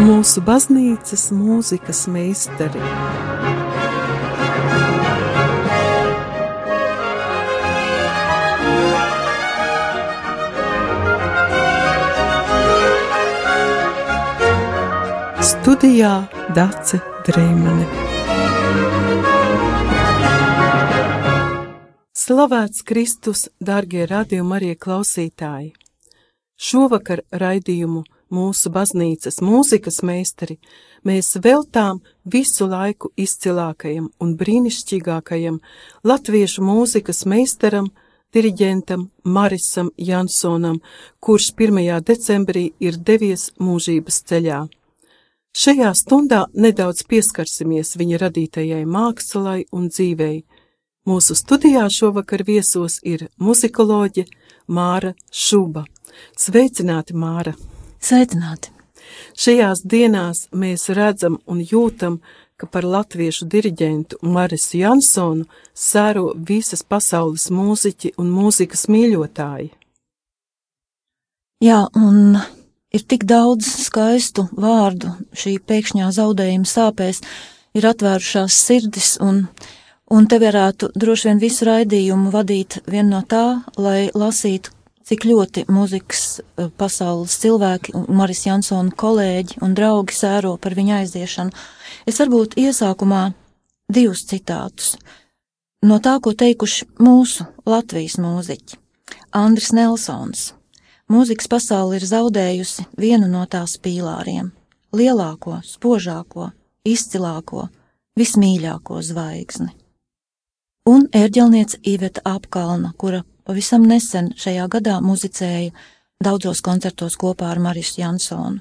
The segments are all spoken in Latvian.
mūsu baznīcas mūzikas meistari. Studijā Dace Dreimane. Slavēts Kristus, dārgie radījumi, arī klausītāji! Šovakar raidījumu mūsu baznīcas mūzikas meistari, mēs veltām visu laiku izcilākajam un brīnišķīgākajam latviešu mūzikas meistaram, diriģentam Marisam Jansonam, kurš 1. decembrī ir devies mūžības ceļā. Šajā stundā nedaudz pieskarsimies viņa radītajai mākslai un dzīvei. Mūsu studijā šovakar viesos ir muzikoloģe Māra Šuba. Sveicināti, Māra! Sveicināti! Šajās dienās mēs redzam un jūtam, ka par latviešu diriģentu Marisu Jansonu sēro visas pasaules mūziķi un mūzikas mīļotāji. Jā, un ir tik daudz skaistu vārdu šī pēkšņā zaudējuma sāpēs, ir atvērušās sirdis, un, un te varētu droši vien visu raidījumu vadīt vien no tā, lai lasītu cik ļoti mūzikas eh, pasaules cilvēki, Maris Jansona kolēģi un draugi sēro par viņa aiziešanu. Es varbūt iesākumā divus citātus no tā, ko teikuši mūsu Latvijas mūziķi. Andris Nelsons. Mūzikas pasauli ir zaudējusi vienu no tās pīlāriem - lielāko, spožāko, izcilāko, vismīļāko zvaigzni. Un ērģelniece Iveta Apkalna, kura pavisam nesen šajā gadā muzicēja daudzos koncertos kopā ar Marisu Jansonu.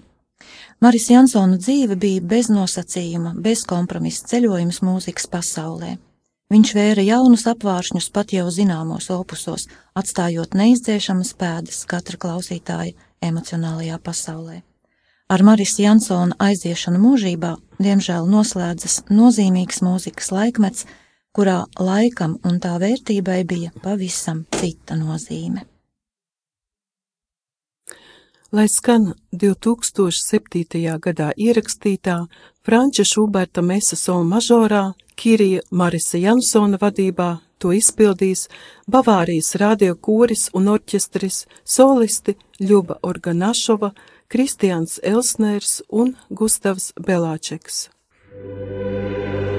Maris Jansona dzīve bija bez nosacījuma, bez kompromisa ceļojums mūzikas pasaulē. Viņš vēra jaunus apvāršņus pat jau zināmos opusos, atstājot neizdzēšamas pēdas katra klausītāja emocionālajā pasaulē. Ar Maris Jansona aiziešanu mūžībā, diemžēl, noslēdzas nozīmīgs mūzikas laikmets, kurā laikam un tā vērtībai bija pavisam cita nozīme. Lai skan 2007. gadā ierakstītā Franča Šuberta Mesa Sol mažorā, Kirija Marisa Jansona vadībā to izpildīs Bavārijas radio kūris un orķestris, solisti Ļuba Organašova, Kristians Elsners un Gustavs Belāčeks. Skanēja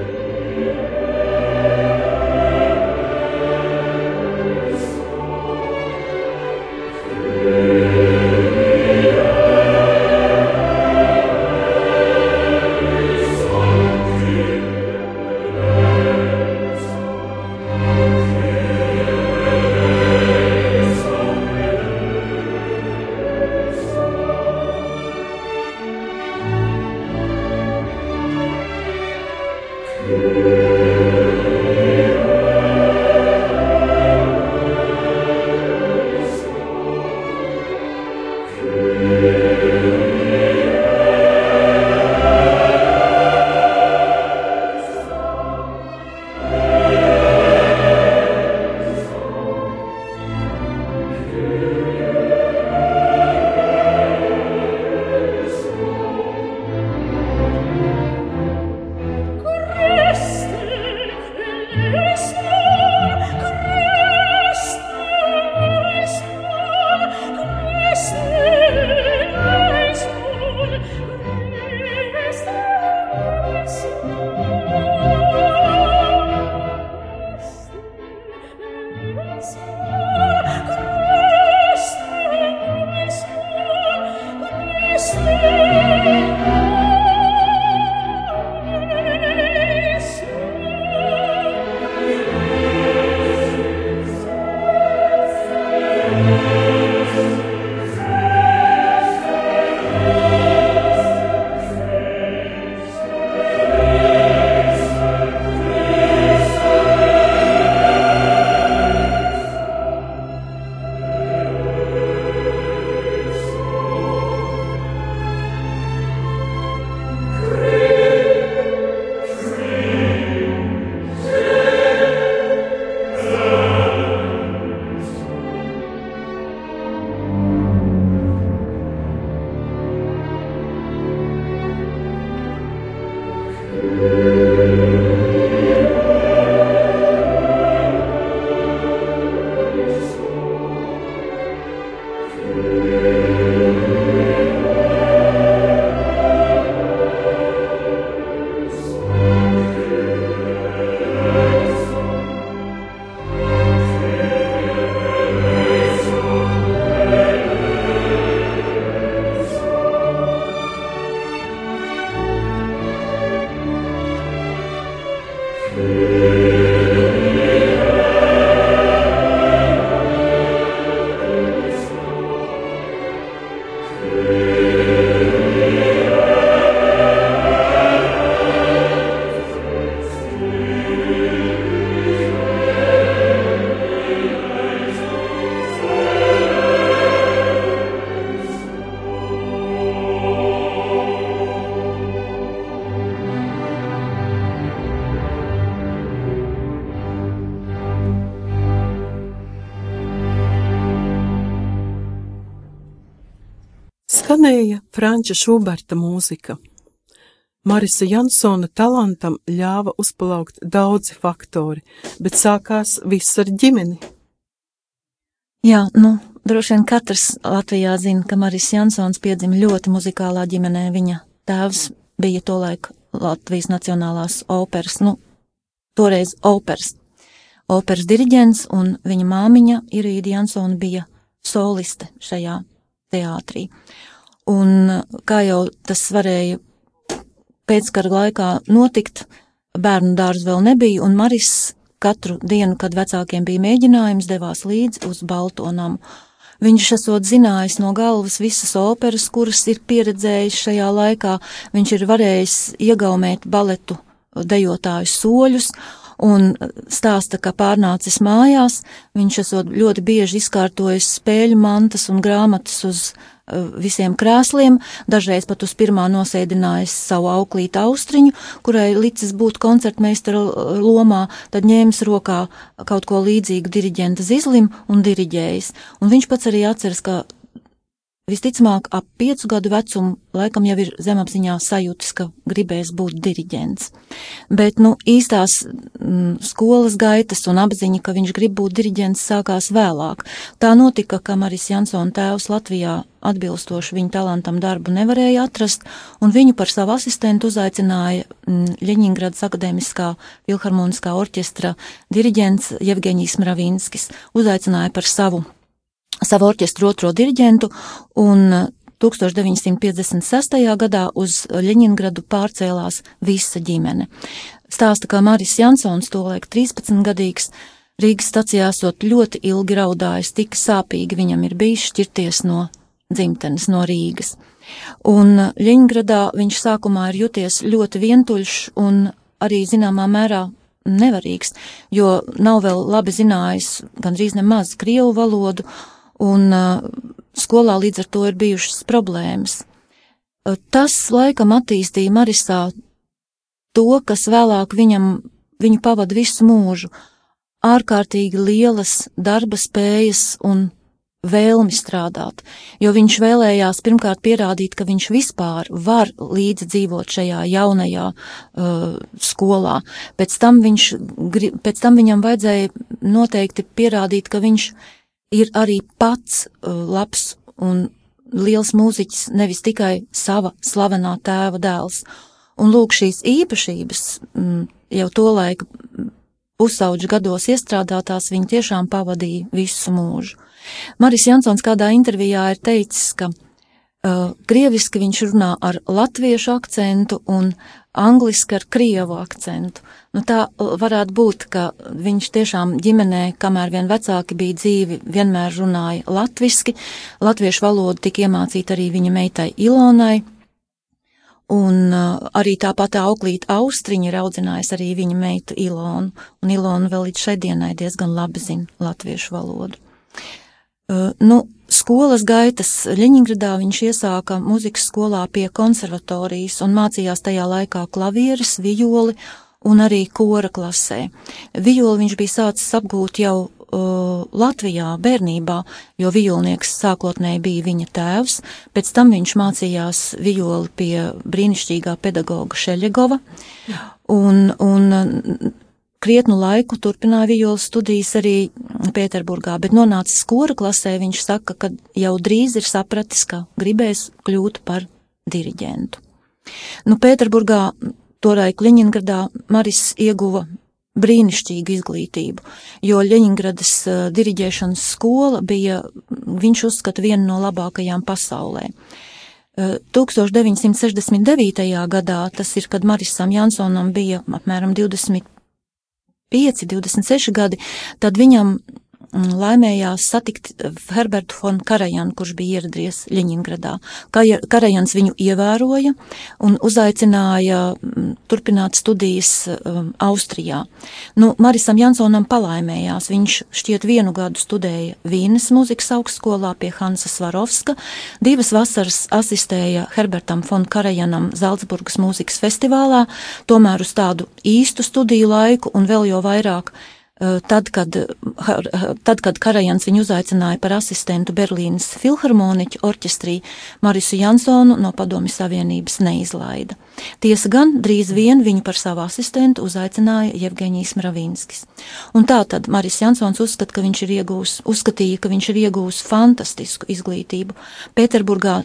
Franča Šuberta mūzika. Marisa Jansona talantam ļāva uzplaukt daudzi faktori, bet sākās viss ar ģimeni. Jā, nu, droši vien katrs Latvijā zina, ka Maris Jansons piedzima ļoti muzikālā ģimenē. Viņa tēvs bija tolaik Latvijas Nacionālās operas, nu, toreiz operas, operas diriģents, un viņa māmiņa Irīda Jansona bija soliste šajā teātrī. Un kā jau tas varēja pēckara laikā notikt, bērnu dārza vēl nebija, un Maris katru dienu, kad vecākiem bija mēģinājums, devās līdzi uz Baltonamu. Viņš esot zinājis no galvas visas operas, kuras ir pieredzējis šajā laikā, viņš ir varējis iegaumēt baletu dejotāju soļus, un stāsta, ka pārnācis mājās, viņš esot ļoti bieži izkārtojis spēļu mantas un grāmatas uz uh, visiem krēsliem, dažreiz pat uz pirmā nosēdinājis savu auklītu austriņu, kurai licis būt koncertmeistara lomā, tad ņēmis rokā kaut ko līdzīgu diriģenta zizlim un diriģējis. Un viņš pats arī atceras, ka Visticamāk, ap piecu gadu vecumu laikam jau ir zemapziņā sajūtas, ka gribēs būt diriģents. Bet, nu, īstās mm, skolas gaitas un apziņa, ka viņš grib būt diriģents, sākās vēlāk. Tā notika, ka Maris Jansona tēvs Latvijā atbilstoši viņa talantam darbu nevarēja atrast, un viņu par savu asistentu uzaicināja mm, Ļeņingradas akadēmiskā filharmoniskā orķestra diriģents Jevgeņijs Mravinskis. Uzaicināja par savu savu orķestru otro diriģentu, un 1956. gadā uz Ļeņingradu pārcēlās visa ģimene. Stāsta, ka Maris Jansons, tolaik 13 gadīgs, Rīgas stacijā esot ļoti ilgi raudājis, tik sāpīgi viņam ir bijis šķirties no dzimtenes, no Rīgas. Un Ļeņgradā viņš sākumā ir juties ļoti vientuļš un arī zināmā mērā nevarīgs, jo nav vēl labi zinājis gandrīz nemaz krievu valodu, un skolā līdz ar to ir bijušas problēmas. Tas laikam attīstīja Marisā to, kas vēlāk viņam, viņu pavada visu mūžu - ārkārtīgi lielas darba spējas un vēlmi strādāt, jo viņš vēlējās pirmkārt pierādīt, ka viņš vispār var līdzi dzīvot šajā jaunajā uh, skolā. Pēc tam, viņš, pēc tam viņam vajadzēja noteikti pierādīt, ka viņš ir arī pats uh, labs un liels mūziķis, nevis tikai sava slavenā tēva dēls. Un lūk, šīs īpašības mm, jau to laiku pusauģu gados iestrādātās viņa tiešām pavadīja visu mūžu. Maris Jansons kādā intervijā ir teicis, ka uh, krieviski viņš runā ar latviešu akcentu un angliski ar krievu akcentu. Nu, tā varētu būt, ka viņš tiešām ģimenē, kamēr vien vecāki bija dzīvi, vienmēr runāja latviski. Latviešu valodu tika iemācīta arī viņa meitai Ilonai. Un uh, arī tāpat auklīt austriņa ir audzinājis arī viņa meitu Ilonu, un Ilona vēl līdz šai dienai diezgan labi zina latviešu valodu. Uh, nu, skolas gaitas Ļeņingradā viņš iesāka muzikas skolā pie konservatorijas un mācījās tajā laikā klavieres, vijoli un arī kora klasē. Vijoli viņš bija sācis apgūt jau uh, Latvijā bērnībā, jo vijolnieks sākotnēji bija viņa tēvs, pēc tam viņš mācījās vijoli pie brīnišķīgā pedagoga Šeļegova, un, un krietnu laiku turpināja violas studijas arī Pēterburgā, bet nonācis skora klasē, viņš saka, ka jau drīz ir sapratis, ka gribēs kļūt par diriģentu. Nu, Pēterburgā, toreik Ļeņingradā, Maris ieguva brīnišķīgu izglītību, jo Ļeņingradas uh, diriģēšanas skola bija, viņš uzskata, viena no labākajām pasaulē. Uh, 1969. gadā, tas ir, kad Marisam Jansonam bija apmēram 20 25, 26 gadi, tad viņam laimējās satikt Herbertu von Karajanu, kurš bija ieradies Ļeņingradā. Karajans viņu ievēroja un uzaicināja mm, turpināt studijas um, Austrijā. Nu, Marisam Jansonam palaimējās. Viņš šķiet vienu gadu studēja Vīnes muzikas augstskolā pie Hansa Svarovska, divas vasaras asistēja Herbertam von Karajanam Zaldzburgas mūzikas festivālā, tomēr uz tādu īstu studiju laiku un vēl jau vairāk Tad kad, tad, kad Karajans viņu uzaicināja par asistentu Berlīnas filharmoniķu orķestrī, Marisu Jansonu no Padomju Savienības neizlaida. Tiesa gan drīz vien viņu par savu asistentu uzaicināja Jevgeņijs Mravinskis. Un tā tad Maris Jansons uzskata, ka viņš ir iegūs, uzskatīja, ka viņš ir iegūs fantastisku izglītību. Pēterburgā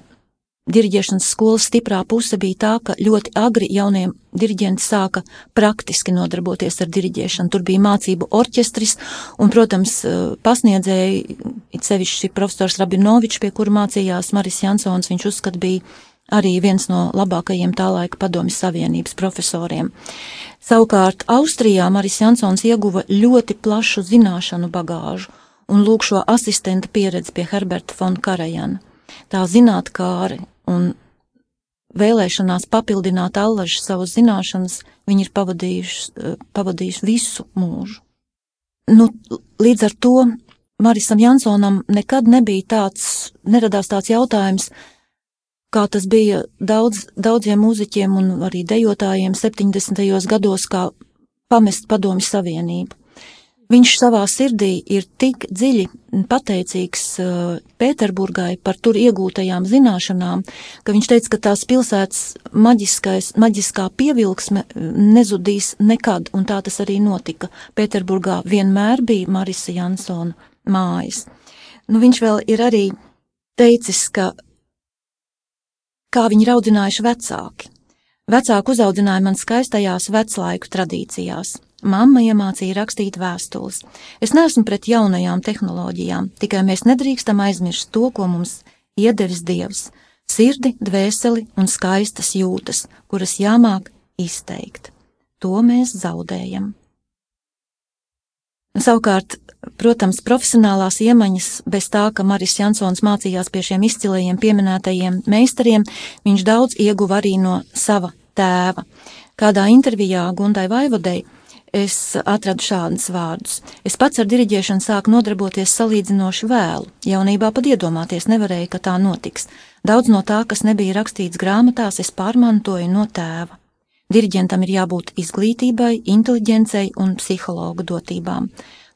Diriģēšanas skolas stiprā puse bija tā, ka ļoti agri jauniem diriģenti sāka praktiski nodarboties ar diriģēšanu. Tur bija mācību orķestris, un, protams, pasniedzēji, it sevišķi profesors Rabinovičs, pie kura mācījās Maris Jansons, viņš uzskat bija arī viens no labākajiem tā laika padomjas Savienības profesoriem. Savukārt Austrijā Maris Jansons ieguva ļoti plašu zināšanu bagāžu un lūk šo asistenta pieredzi pie Herberta von Karajana. Tā zinātkāri un vēlēšanās papildināt allaži savas zināšanas, viņi ir pavadījuši, eh, pavadījuši visu mūžu. Nu, līdz ar to Marisam Jansonam nekad nebija tāds, neradās tāds jautājums, kā tas bija daudz, daudziem mūziķiem un arī dejotājiem 70. gados, kā pamest padomi savienību. Viņš savā sirdī ir tik dziļi pateicīgs uh, Pēterburgai par tur iegūtajām zināšanām, ka viņš teica, ka tās pilsētas maģiskais, maģiskā pievilksme uh, nezudīs nekad, un tā tas arī notika. Pēterburgā vienmēr bija Marisa Jansona mājas. Nu, viņš vēl ir arī teicis, ka kā viņi ir audzinājuši vecāki. Vecāki uzaudzināja man skaistajās veclaiku tradīcijās. Mamma iemācīja rakstīt vēstules. Es neesmu pret jaunajām tehnoloģijām, tikai mēs nedrīkstam aizmirst to, ko mums iedevis Dievs - sirdi, dvēseli un skaistas jūtas, kuras jāmāk izteikt. To mēs zaudējam. Savukārt, protams, profesionālās iemaņas, bez tā, ka Maris Jansons mācījās pie šiem izcilajiem pieminētajiem meistariem, viņš daudz ieguva arī no sava tēva. Kādā intervijā Gundai Vaivodei es atradu šādus vārdus. Es pats ar diriģēšanu sāku nodarboties salīdzinoši vēlu. Jaunībā pat iedomāties nevarēju, ka tā notiks. Daudz no tā, kas nebija rakstīts grāmatās, es pārmantoju no tēva. Diriģentam ir jābūt izglītībai, inteliģencei un psihologa dotībām.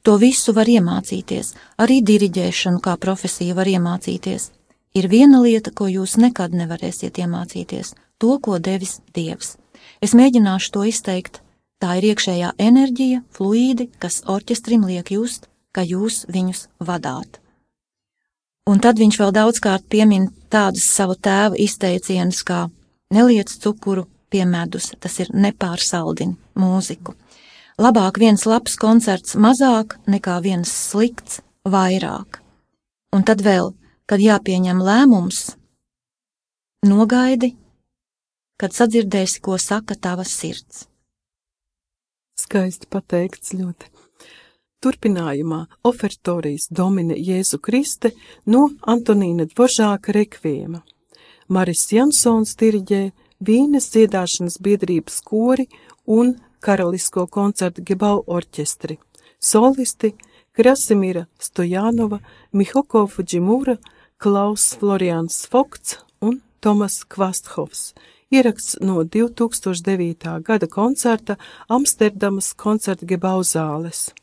To visu var iemācīties, arī diriģēšanu kā profesiju var iemācīties. Ir viena lieta, ko jūs nekad nevarēsiet iemācīties - to, ko devis Dievs. Es mēģināšu to izteikt Tā ir iekšējā enerģija, fluīdi, kas orķestrim liek just, ka jūs viņus vadāt. Un tad viņš vēl daudzkārt piemin tādus savu tēva izteicienus kā neliec cukuru pie medus, tas ir nepārsaldini mūziku. Labāk viens labs koncerts mazāk nekā viens slikts vairāk. Un tad vēl, kad jāpieņem lēmums, nogaidi, kad sadzirdēsi, ko saka tavas sirds. Skaisti pateikts ļoti. Turpinājumā ofertorijas domina Jēzu Kriste no Antonīna Dvoržāka rekviema. Maris Jansons diriģē Vīnes dziedāšanas biedrības kori un karalisko koncertu Gebau orķestri. Solisti Krasimira Stojanova, Mihoko Fudžimura, Klaus Florians Fokts un Tomas Kvasthovs ieraksts no 2009. gada koncerta Amsterdamas koncerta Gebauzāles.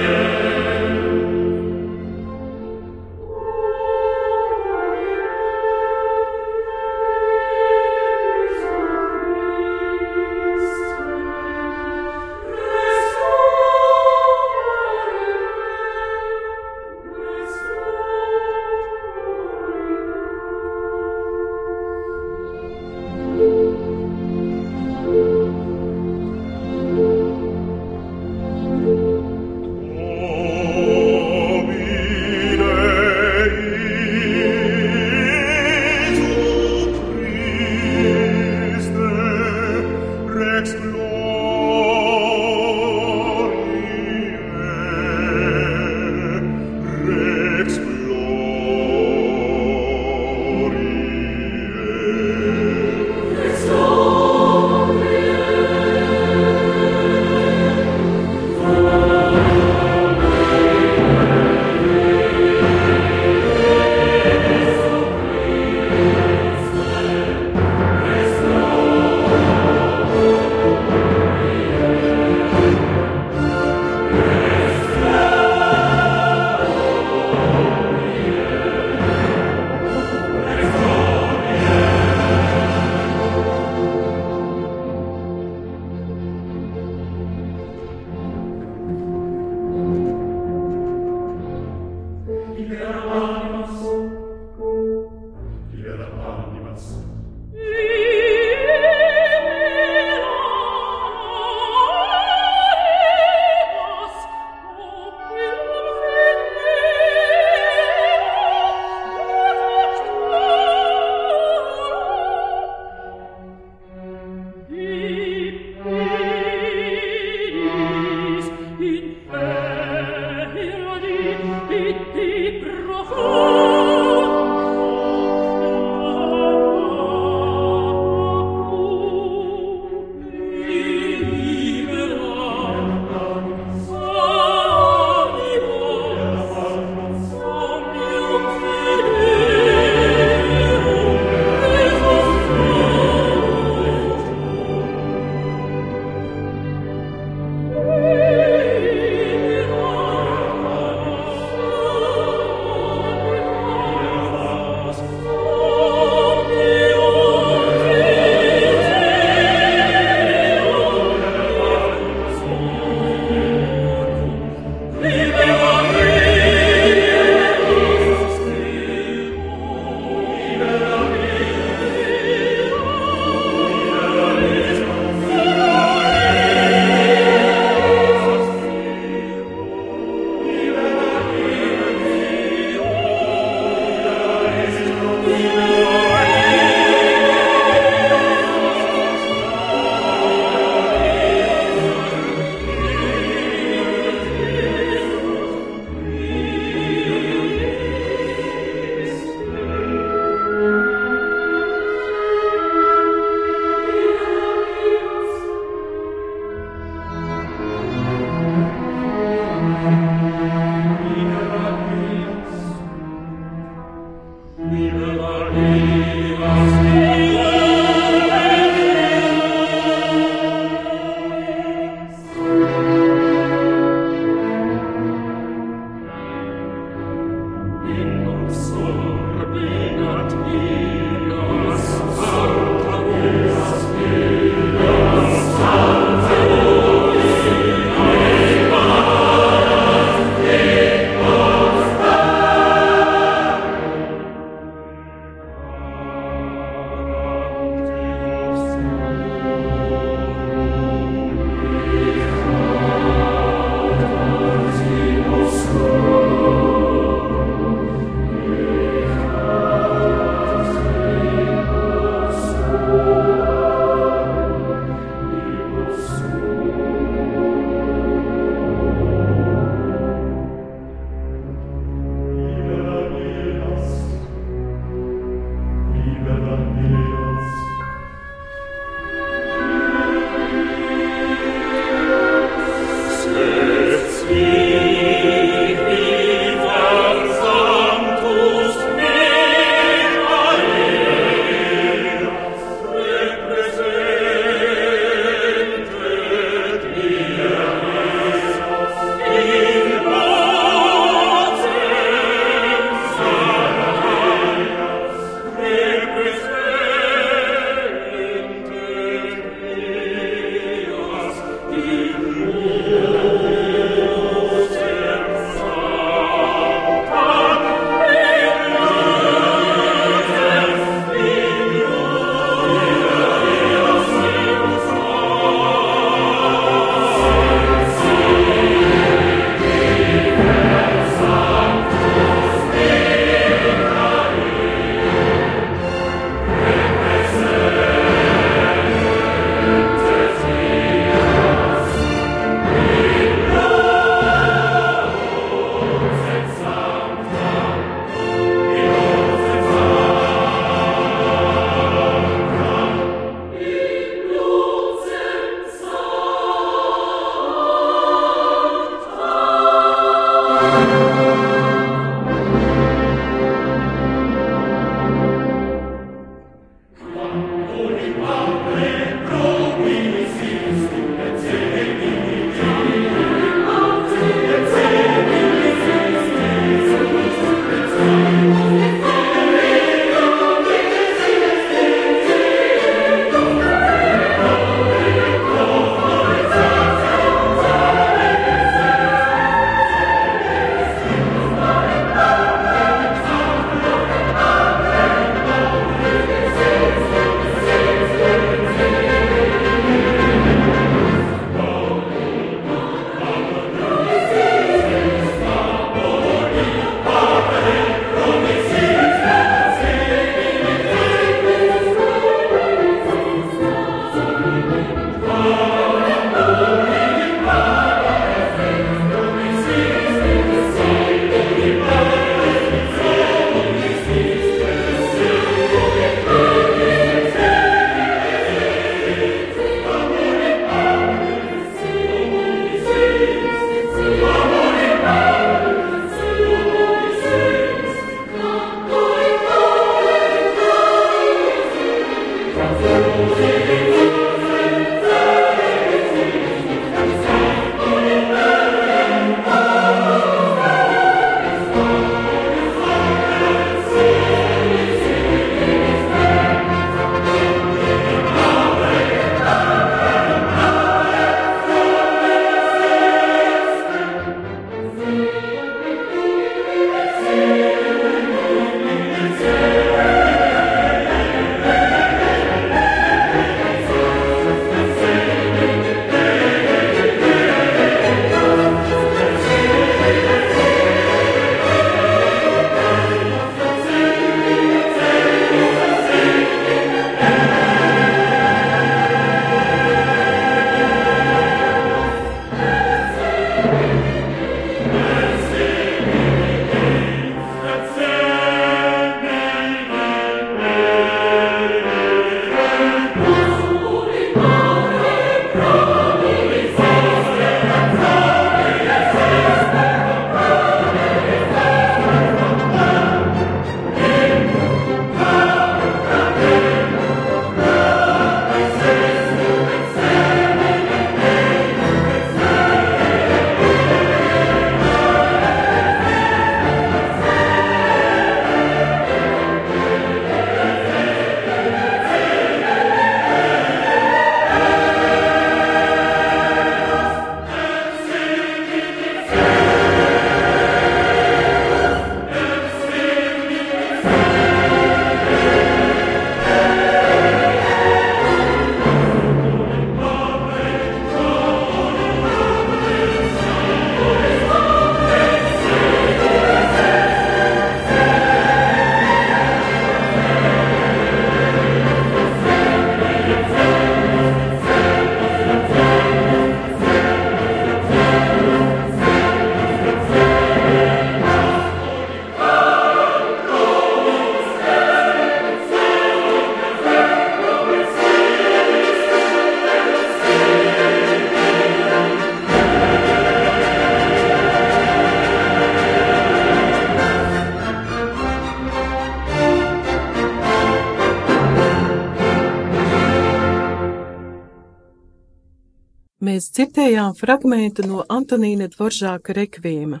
Dzirdējām fragmentu no Antonīna Dvoržāka rekviema.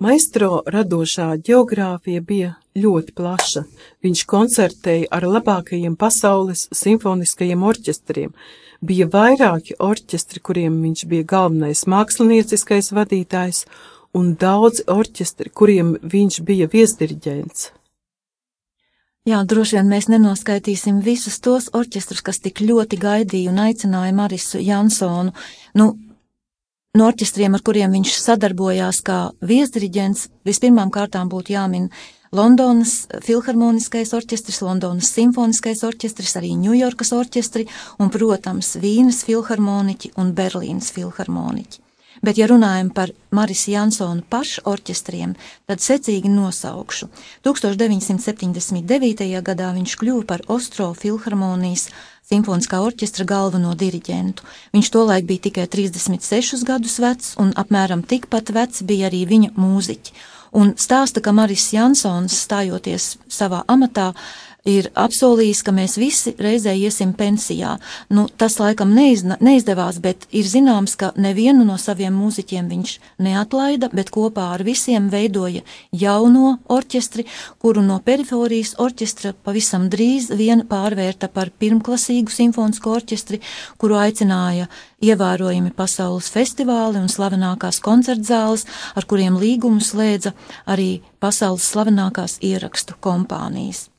Maestro radošā geogrāfija bija ļoti plaša. Viņš koncertēja ar labākajiem pasaules simfoniskajiem orķestriem. Bija vairāki orķestri, kuriem viņš bija galvenais mākslinieckais vadītājs, un daudzi orķestri, kuriem viņš bija viesdiriģents. Jā, droši vien mēs nenoskaitīsim visus tos orķestrus, kas tik ļoti gaidīja un aicināja Marisu Jansonu. Nu, no orķestriem, ar kuriem viņš sadarbojās kā viesdiriģents, vispirmām kārtām būtu jāmin Londonas filharmoniskais orķestris, Londonas simfoniskais orķestris, arī Ņujorkas orķestri un, protams, Vīnes filharmoniķi un Berlīnas filharmoniķi. Bet, ja runājam par Maris Jansonu pašu orķestriem, tad secīgi nosaukšu. 1979. gadā viņš kļuva par Ostro filharmonijas simfoniskā orķestra galveno diriģentu. Viņš tolaik bija tikai 36 gadus vecs, un apmēram tikpat vecs bija arī viņa mūziķi. Un stāsta, ka Maris Jansons, stājoties savā amatā, ir apsolījis, ka mēs visi reizē iesim pensijā. Nu, tas laikam neizna, neizdevās, bet ir zināms, ka nevienu no saviem mūziķiem viņš neatlaida, bet kopā ar visiem veidoja jauno orķestri, kuru no periforijas orķestra pavisam drīz vien pārvērta par pirmklasīgu simfonisko orķestri, kuru aicināja ievērojami pasaules festivāli un slavenākās koncertzāles, ar kuriem līgumu slēdza arī pasaules slavenākās ierakstu kompānijas.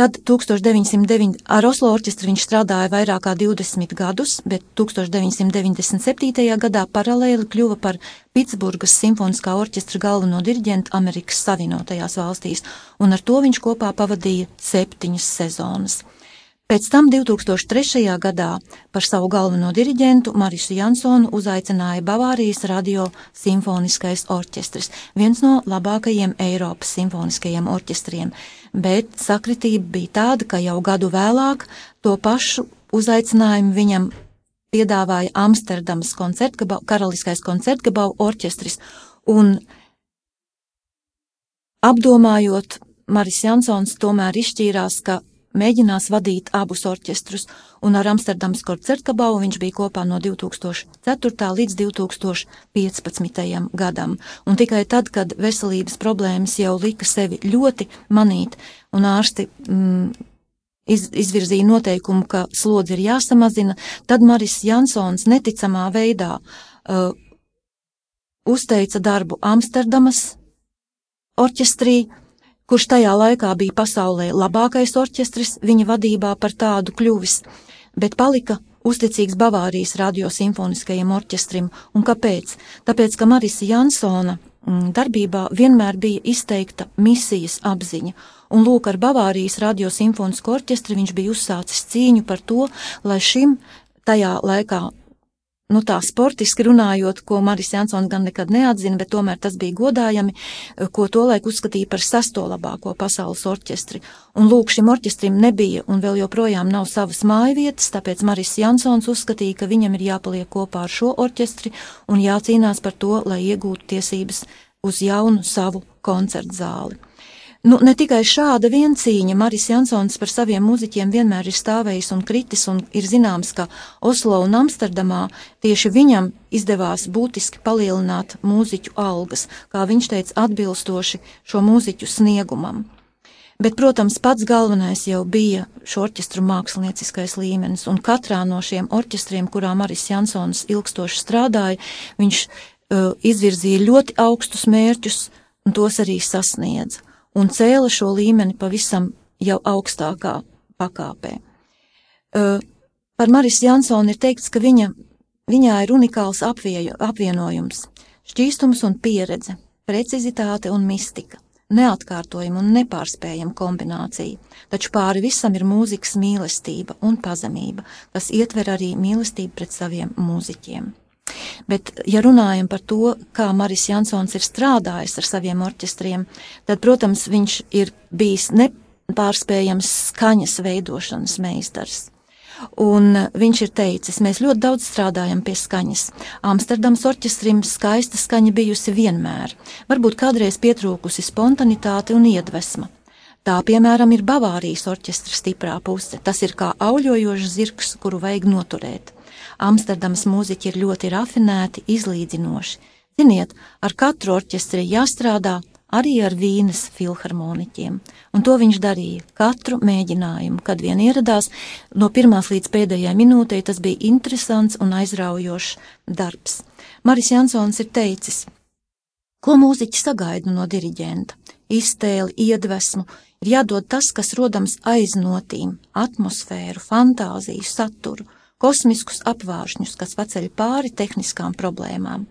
Tad 1909. ar Oslo orķestru viņš strādāja vairāk kā 20 gadus, bet 1997. gadā paralēli kļuva par Pitsburgas simfoniskā orķestra galveno diriģentu Amerikas Savienotajās valstīs, un ar to viņš kopā pavadīja septiņas sezonas. Pēc tam 2003. gadā par savu galveno diriģentu Marisu Jansonu uzaicināja Bavārijas radio simfoniskais orķestris, viens no labākajiem Eiropas simfoniskajiem orķestriem, bet sakritība bija tāda, ka jau gadu vēlāk to pašu uzaicinājumu viņam piedāvāja Amsterdamas koncertgabau, karaliskais koncertgabau orķestris, un apdomājot, Maris Jansons tomēr izšķīrās, ka mēģinās vadīt abus orķestrus, un ar Amsterdamas koncertkabalu viņš bija kopā no 2004. līdz 2015. gadam. Un tikai tad, kad veselības problēmas jau lika sevi ļoti manīt, un ārsti mm, iz, izvirzīja noteikumu, ka slodzi ir jāsamazina, tad Maris Jansons neticamā veidā uh, uzteica darbu Amsterdamas orķestrī, kurš tajā laikā bija pasaulē labākais orķestris, viņa vadībā par tādu kļuvis, bet palika uzticīgs Bavārijas radiosimfoniskajam orķestrim. Un kāpēc? Tāpēc, ka Marisa Jansona mm, darbībā vienmēr bija izteikta misijas apziņa. Un lūk, ar Bavārijas radiosimfonisko orķestri viņš bija uzsācis cīņu par to, lai šim tajā laikā nu tā sportiski runājot, ko Maris Jansons gan nekad neatzina, bet tomēr tas bija godājami, ko tolaik uzskatīja par sesto labāko pasaules orķestri. Un lūk, šim orķestrim nebija un vēl joprojām nav savas mājvietas, tāpēc Maris Jansons uzskatīja, ka viņam ir jāpaliek kopā ar šo orķestri un jācīnās par to, lai iegūtu tiesības uz jaunu savu koncertu zāli. Nu, ne tikai šāda viencīņa, Maris Jansons par saviem muzeķiem vienmēr ir stāvējis un kritis, un ir zināms, ka Oslo un Amsterdamā tieši viņam izdevās būtiski palielināt mūziķu algas, kā viņš teica, atbilstoši šo mūziķu sniegumam. Bet, protams, pats galvenais jau bija šo orķestru mākslinieckais līmenis, un katrā no šiem orķestriem, kurā Maris Jansons ilgstoši strādāja, viņš uh, izvirzīja ļoti augstus mērķus, un tos arī sasniedza un cēla šo līmeni pavisam jau augstākā pakāpē. Uh, par Maris Jansonu ir teikts, ka viņa, viņā ir unikāls apvieju, apvienojums - šķīstums un pieredze, precizitāte un mistika, neatkārtojama un nepārspējama kombinācija, taču pāri visam ir mūzikas mīlestība un pazemība, kas ietver arī mīlestību pret saviem mūziķiem. Bet, ja runājam par to, kā Maris Jansons ir strādājis ar saviem orķestriem, tad, protams, viņš ir bijis nepārspējams skaņas veidošanas meistars. Un viņš ir teicis, mēs ļoti daudz strādājam pie skaņas. Amsterdams orķestrim skaista skaņa bijusi vienmēr, varbūt kādreiz pietrūkusi spontanitāte un iedvesma. Tā, piemēram, ir Bavārijas orķestra stiprā puse. Tas ir kā auļojošs zirgs, kuru vajag noturēt. Amsterdamas mūziķi ir ļoti rafinēti, izlīdzinoši. Ziniet, ar katru orķestri jāstrādā arī ar Vīnes filharmoniķiem, un to viņš darīja katru mēģinājumu, kad vien ieradās. No pirmās līdz pēdējai minūtei tas bija interesants un aizraujošs darbs. Maris Jansons ir teicis, ko mūziķi sagaida no diriģenta - iztēli, iedvesmu, ir jādod tas, kas rodams aiz notīm - atmosfēru, fantāziju, saturu, kosmiskus apvāršņus, kas paceļ pāri tehniskām problēmām.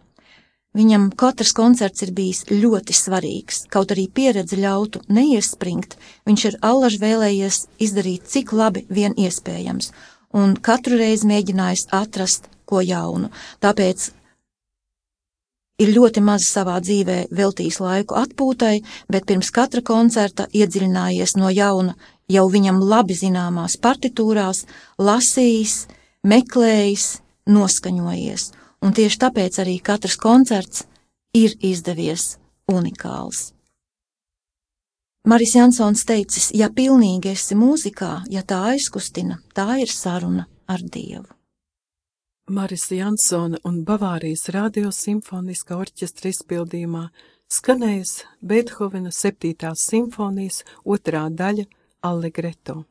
Viņam katrs koncerts ir bijis ļoti svarīgs, kaut arī pieredze ļautu neiespringt, viņš ir allaž vēlējies izdarīt cik labi vien iespējams, un katru reizi mēģinājis atrast ko jaunu. Tāpēc ir ļoti maz savā dzīvē veltījis laiku atpūtai, bet pirms katra koncerta iedziļinājies no jauna jau viņam labi zināmās partitūrās, lasījis, meklējis, noskaņojies, un tieši tāpēc arī katrs koncerts ir izdevies unikāls. Maris Jansons teicis, ja pilnīgi esi mūzikā, ja tā aizkustina, tā ir saruna ar Dievu. Marisa Jansona un Bavārijas radio simfoniskā orķestra izpildījumā skanējas Beethovena 7. simfonijas otrā daļa Allegretto.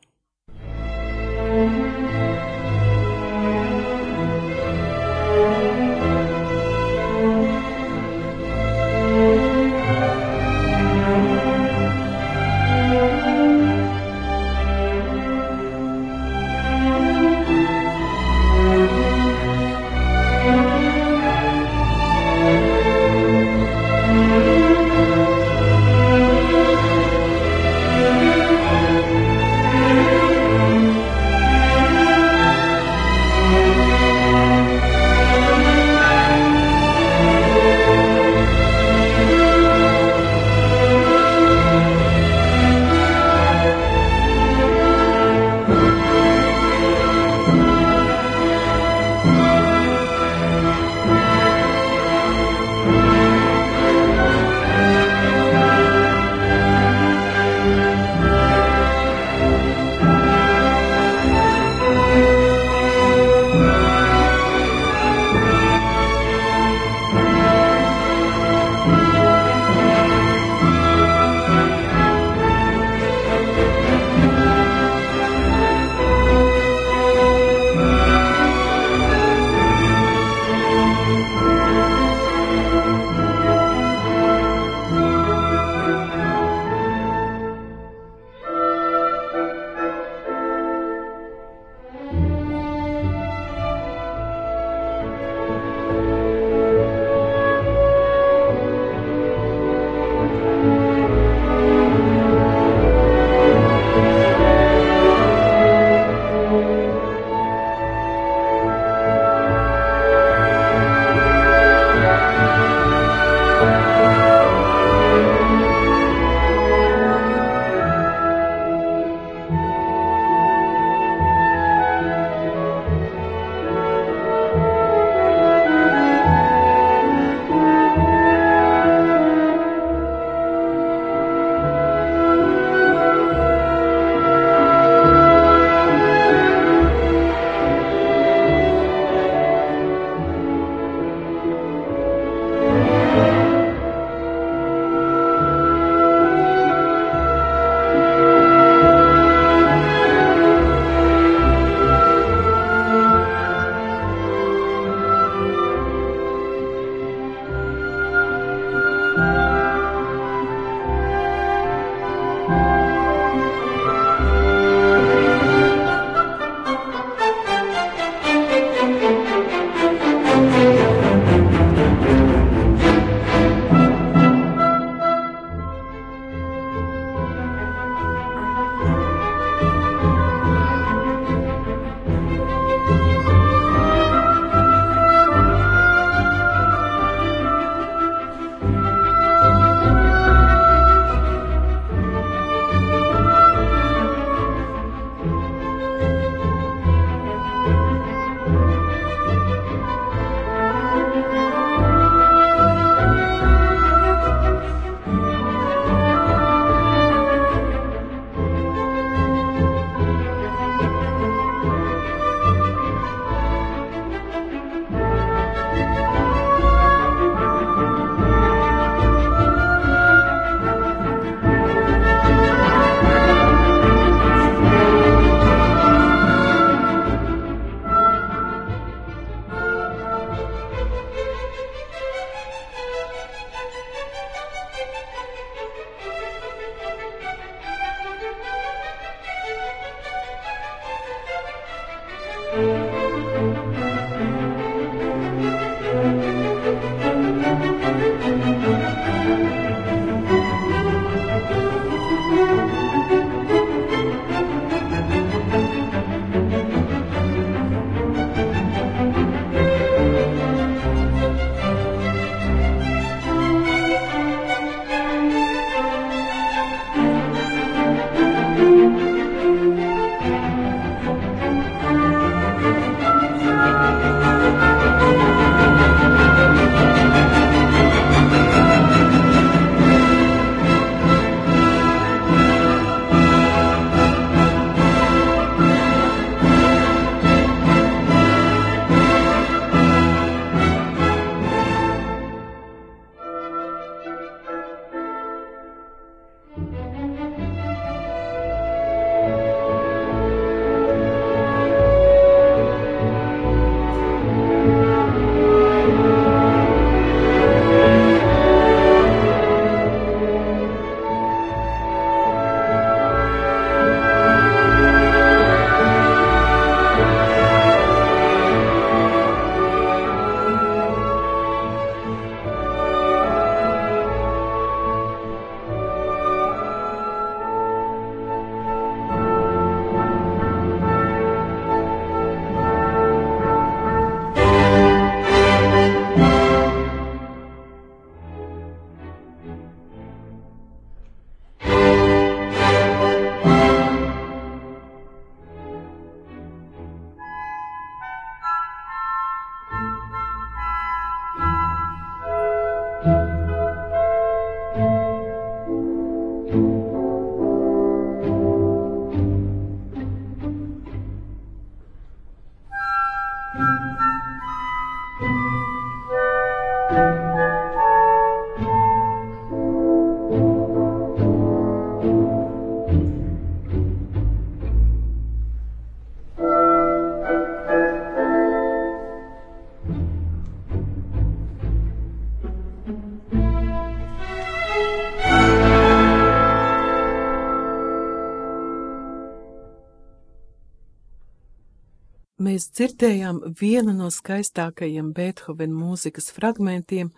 Mēs dzirdējām vienu no skaistākajiem Beethovena mūzikas fragmentiem,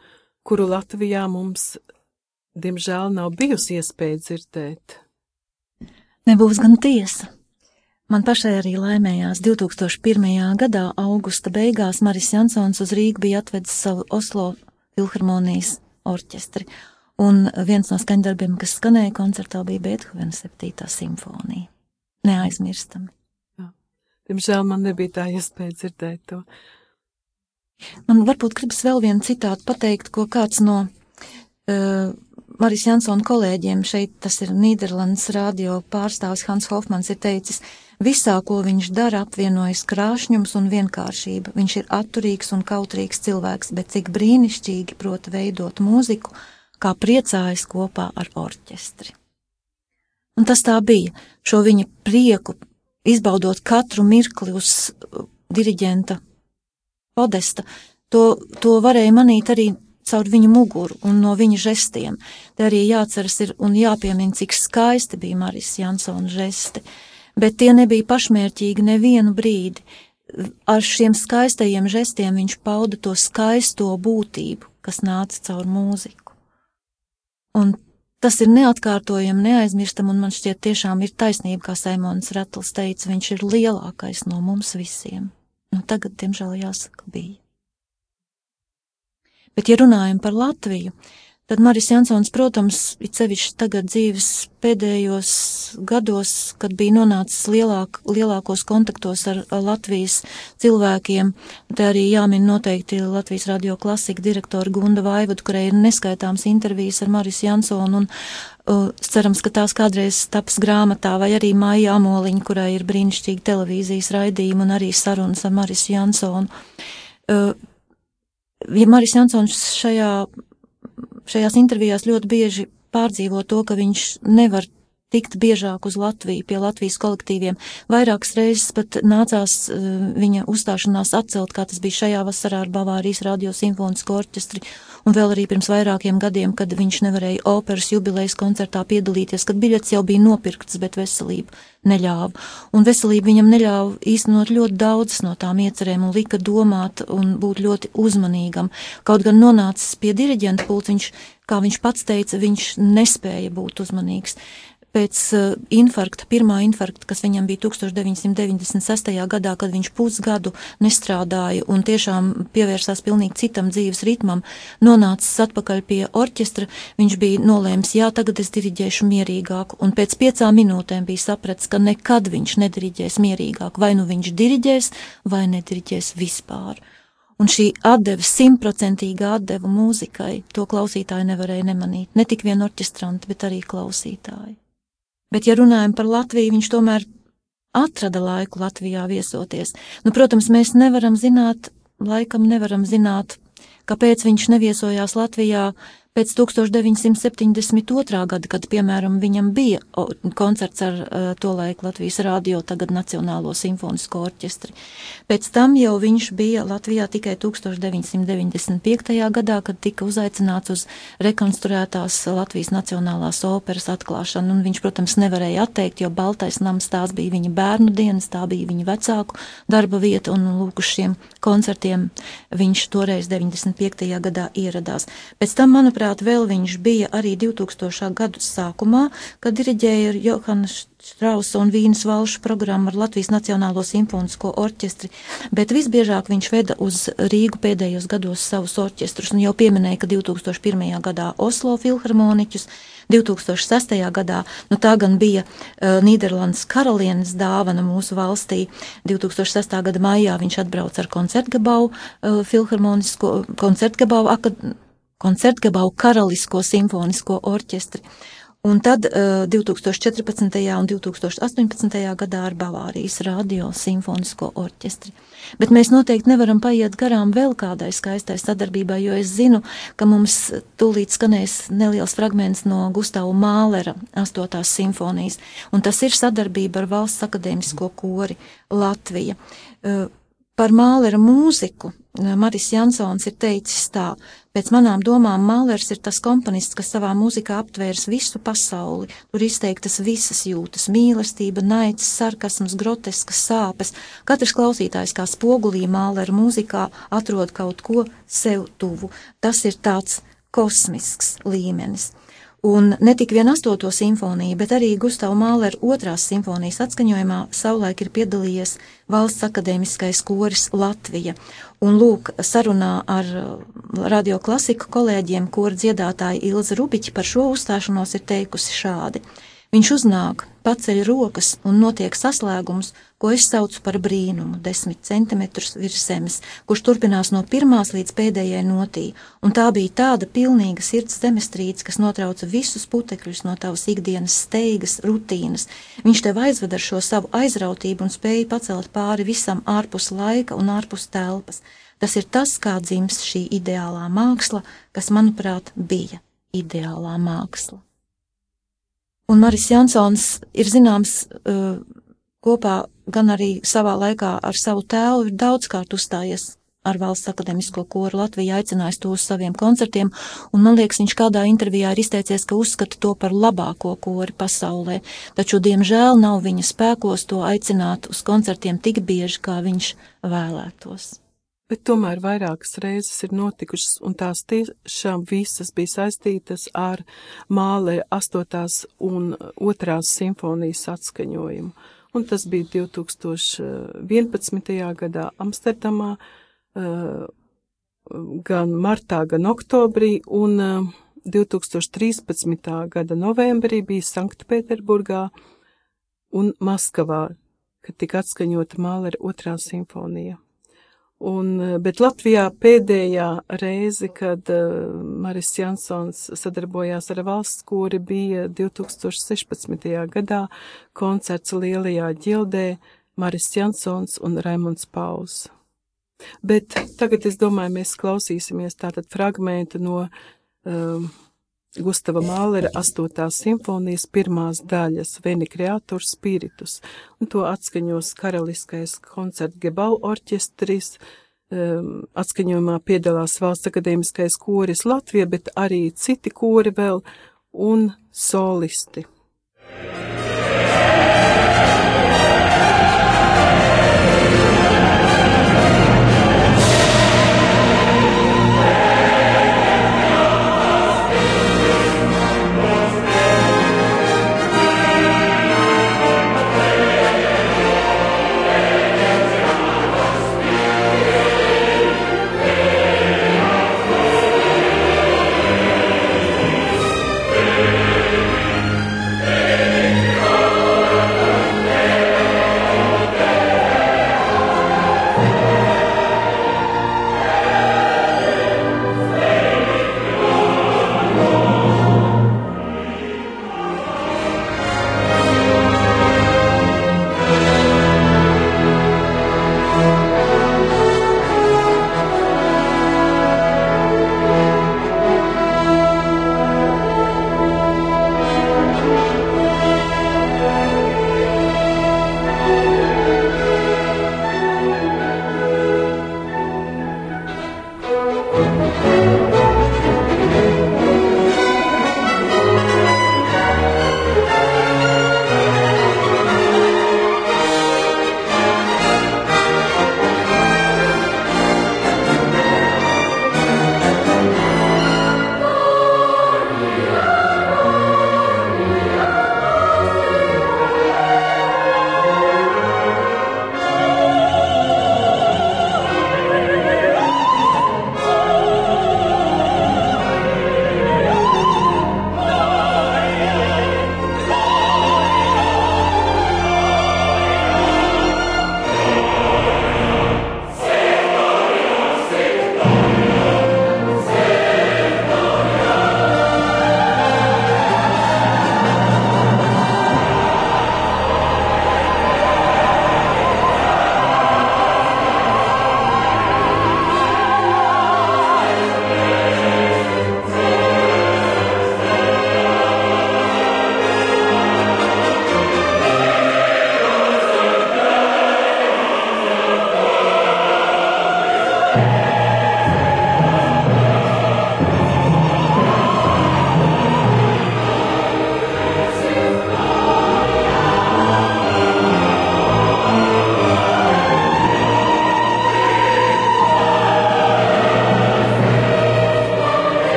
kuru Latvijā mums, diemžēl, nav bijusi iespēja dzirdēt. Nebūs gan tiesa. Man pašai arī laimējās 2001. gadā, augusta beigās, Maris Jansons uz Rīgu bija atvedis savu Oslo filharmonijas orķestri, un viens no skaņdarbiem, kas skanēja koncertā, bija Beethovena 7. simfonija. Neaizmirstami. Diemžēl man nebija tā iespēja dzirdēt to. Man varbūt gribas vēl vienu citātu pateikt, ko kāds no uh, Maris Jansona kolēģiem šeit, tas ir Nīderlandes radio pārstāvis Hans Hofmans, ir teicis, visā, ko viņš dara, apvienojas krāšņums un vienkāršība. Viņš ir atturīgs un kautrīgs cilvēks, bet cik brīnišķīgi prot veidot mūziku, kā priecājas kopā ar orķestri. Un tas tā bija, šo viņa prieku izbaudot katru mirkli uz uh, diriģenta podesta, to, to varēja manīt arī caur viņa muguru un no viņa žestiem. Te arī jāceras ir un jāpiemina, cik skaisti bija Marijas Jansona žesti, bet tie nebija pašmērķīgi nevienu brīdi. Ar šiem skaistajiem žestiem viņš pauda to skaisto būtību, kas nāca caur mūziku. Un Tas ir neatkārtojami, neaizmirstam, un man šķiet tiešām ir taisnība, kā Saimons Ratls teica, viņš ir lielākais no mums visiem. Nu, tagad, diemžēl, jāsaka, bija. Bet, ja runājam par Latviju, Tad Maris Jansons, protams, it sevišķi tagad dzīves pēdējos gados, kad bija nonācis lielāk, lielākos kontaktos ar Latvijas cilvēkiem, te arī jāmin noteikti Latvijas radio klasika direktora Gunda Vaivodu, kurai ir neskaitāms intervijas ar Maris Jansonu, un uh, cerams, ka tās kādreiz taps grāmatā, vai arī Maija Amoliņa, kurai ir brīnišķīgi televīzijas raidījumi un arī sarunas ar Maris Jansonu. Uh, ja Maris Jansons šajā šajās intervijās ļoti bieži pārdzīvo to, ka viņš nevar tikt biežāk uz Latviju, pie Latvijas kolektīviem. Vairākas reizes pat nācās uh, viņa uzstāšanās atcelt, kā tas bija šajā vasarā ar Bavārijas radio simfonisko orķestri, un vēl arī pirms vairākiem gadiem, kad viņš nevarēja operas jubilejas koncertā piedalīties, kad biļets jau bija nopirkts, bet veselība neļāva. Un veselība viņam neļāva īstenot ļoti daudzas no tām iecerēm un lika domāt un būt ļoti uzmanīgam. Kaut gan nonācis pie diriģenta pults, viņš, kā viņš pats teica, viņš nespēja būt uzmanīgs pēc uh, infarkta, pirmā infarkta, kas viņam bija 1996. gadā, kad viņš pusgadu nestrādāja un tiešām pievērsās pilnīgi citam dzīves ritmam, nonācis atpakaļ pie orķestra, viņš bija nolēms, jā, tagad es diriģēšu mierīgāk, un pēc piecām minūtēm bija sapratis, ka nekad viņš nediriģēs mierīgāk, vai nu viņš diriģēs, vai nediriģēs vispār. Un šī atdeve, simtprocentīga atdeva mūzikai, to klausītāji nevarēja nemanīt. Ne tik vien orķestranti, bet arī klausītāji. Bet, ja runājam par Latviju, viņš tomēr atrada laiku Latvijā viesoties. Nu, protams, mēs nevaram zināt, laikam nevaram zināt, kāpēc viņš neviesojās Latvijā pēc 1972. gada, kad, piemēram, viņam bija koncerts ar uh, to laiku Latvijas rādio, tagad Nacionālo simfonisko orķestri. Pēc tam jau viņš bija Latvijā tikai 1995. gadā, kad tika uzaicināts uz rekonstruētās Latvijas Nacionālās operas atklāšanu, un viņš, protams, nevarēja atteikt, jo Baltais nams tās bija viņa bērnu dienas, tā bija viņa vecāku darba vieta, un lūk, uz šiem koncertiem viņš toreiz 95. gadā ieradās. Pēc tam, manuprāt, manuprāt, vēl viņš bija arī 2000. gadu sākumā, kad diriģēja Johana Strausa un Vīnas valšu programmu ar Latvijas Nacionālo simfonisko orķestri, bet visbiežāk viņš veda uz Rīgu pēdējos gados savus orķestrus, un jau pieminēja, ka 2001. gadā Oslo filharmoniķus, 2006. gadā, nu tā gan bija uh, Nīderlandes karalienes dāvana mūsu valstī. 2006. gada maijā viņš atbrauca ar koncertgabau uh, filharmonisko koncertgabau akadēmiju koncertgabalu Karalisko simfonisko orķestri. Un tad uh, 2014. un 2018. gadā ar Bavārijas radio simfonisko orķestri. Bet mēs noteikti nevaram paiet garām vēl kādai skaistai sadarbībai, jo es zinu, ka mums tūlīt skanēs neliels fragments no Gustava Mālera 8. simfonijas, un tas ir sadarbība ar Valsts akadēmisko kori Latvija. Uh, Par Mālera mūziku eh, Maris Jansons ir teicis tā, pēc manām domām Mālers ir tas komponists, kas savā mūzikā aptvērs visu pasauli, tur izteiktas visas jūtas - mīlestība, naids, sarkasms, groteskas sāpes. Katrs klausītājs kā spogulī Mālera mūzikā atrod kaut ko sev tuvu. Tas ir tāds kosmisks līmenis. Un ne tik vien astoto simfoniju, bet arī Gustavu Māleru otrās simfonijas atskaņojumā savulaik ir piedalījies Valsts akadēmiskais koris Latvija. Un lūk, sarunā ar uh, radio klasiku kolēģiem, kora dziedātāja Ilza Rubiķa par šo uzstāšanos ir teikusi šādi. Viņš uznāk, paceļ rokas un notiek saslēgums, ko es saucu par brīnumu, desmit centimetrus virs zemes, kurš turpinās no pirmās līdz pēdējai notī, un tā bija tāda pilnīga sirds zemestrīce, kas notrauca visus putekļus no tavas ikdienas steigas, rutīnas. Viņš tev aizved ar šo savu aizrautību un spēja pacelt pāri visam ārpus laika un ārpus telpas. Tas ir tas, kā dzims šī ideālā māksla, kas, manuprāt, bija ideālā māksla. Un Maris Jansons ir zināms uh, kopā gan arī savā laikā ar savu tēlu ir daudzkārt uzstājies ar valsts akademisko koru Latviju, aicinājis to uz saviem koncertiem, un man liekas, viņš kādā intervijā ir izteicies, ka uzskata to par labāko kori pasaulē, taču, diemžēl, nav viņa spēkos to aicināt uz koncertiem tik bieži, kā viņš vēlētos bet tomēr vairākas reizes ir notikušas, un tās tiešām visas bija saistītas ar mālē astotās un otrās simfonijas atskaņojumu. Un tas bija 2011. gadā Amsterdamā, gan martā, gan oktobrī, un 2013. Eh, gada novembrī bija Sanktpēterburgā un Maskavā, kad tika atskaņota Mālera otrā simfonija. Un, eh, bet Latvijā pēdējā reize, kad uh, Maris Jansons sadarbojās ar valsts kori, bija 2016. gadā koncerts Lielajā ģildē Maris Jansons un Raimonds Pauls. Bet tagad es domāju, mēs klausīsimies tātad fragmentu no um, Gustava Mālera 8. simfonijas pirmās daļas Veni Creator Spiritus, un to atskaņos karaliskais koncerta Gebau orķestris, um, atskaņojumā piedalās Valsts akadēmiskais koris Latvija, bet arī citi kori vēl un solisti. Mēs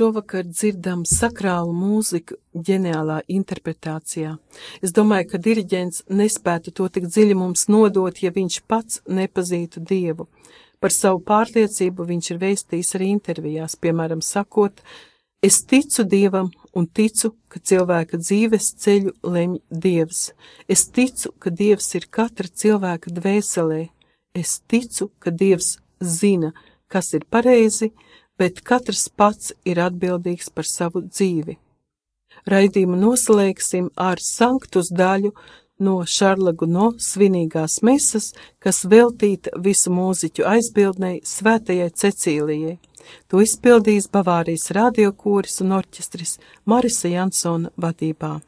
šovakar dzirdam sakrālu mūziku ģeniālā interpretācijā. Es domāju, ka diriģents nespētu to tik dziļi mums nodot, ja viņš pats nepazītu Dievu. Par savu pārliecību viņš ir vēstījis arī intervijās, piemēram, sakot, es ticu Dievam un ticu, ka cilvēka dzīves ceļu lemj Dievs. Es ticu, ka Dievs ir katra cilvēka dvēselē. Es ticu, ka Dievs zina, kas ir pareizi, bet katrs pats ir atbildīgs par savu dzīvi. Raidījumu noslēgsim ar sanktus daļu no Šarlagu no svinīgās mesas, kas veltīta visu mūziķu aizbildnei svētajai Cecīlijai. To izpildīs Bavārijas radiokūris un orķestris Marisa Jansona vadībā.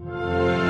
Thank you.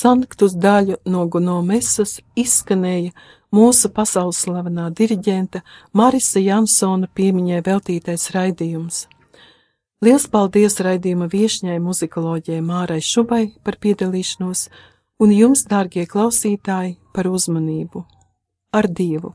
Sanktus daļu no Gunomesas izskanēja mūsu pasaules slavenā diriģenta Marisa Jansona piemiņai veltītais raidījums. Liels paldies raidījuma viešņai muzikoloģijai Mārai Šubai par piedalīšanos un jums, dārgie klausītāji, par uzmanību. Ar Dievu!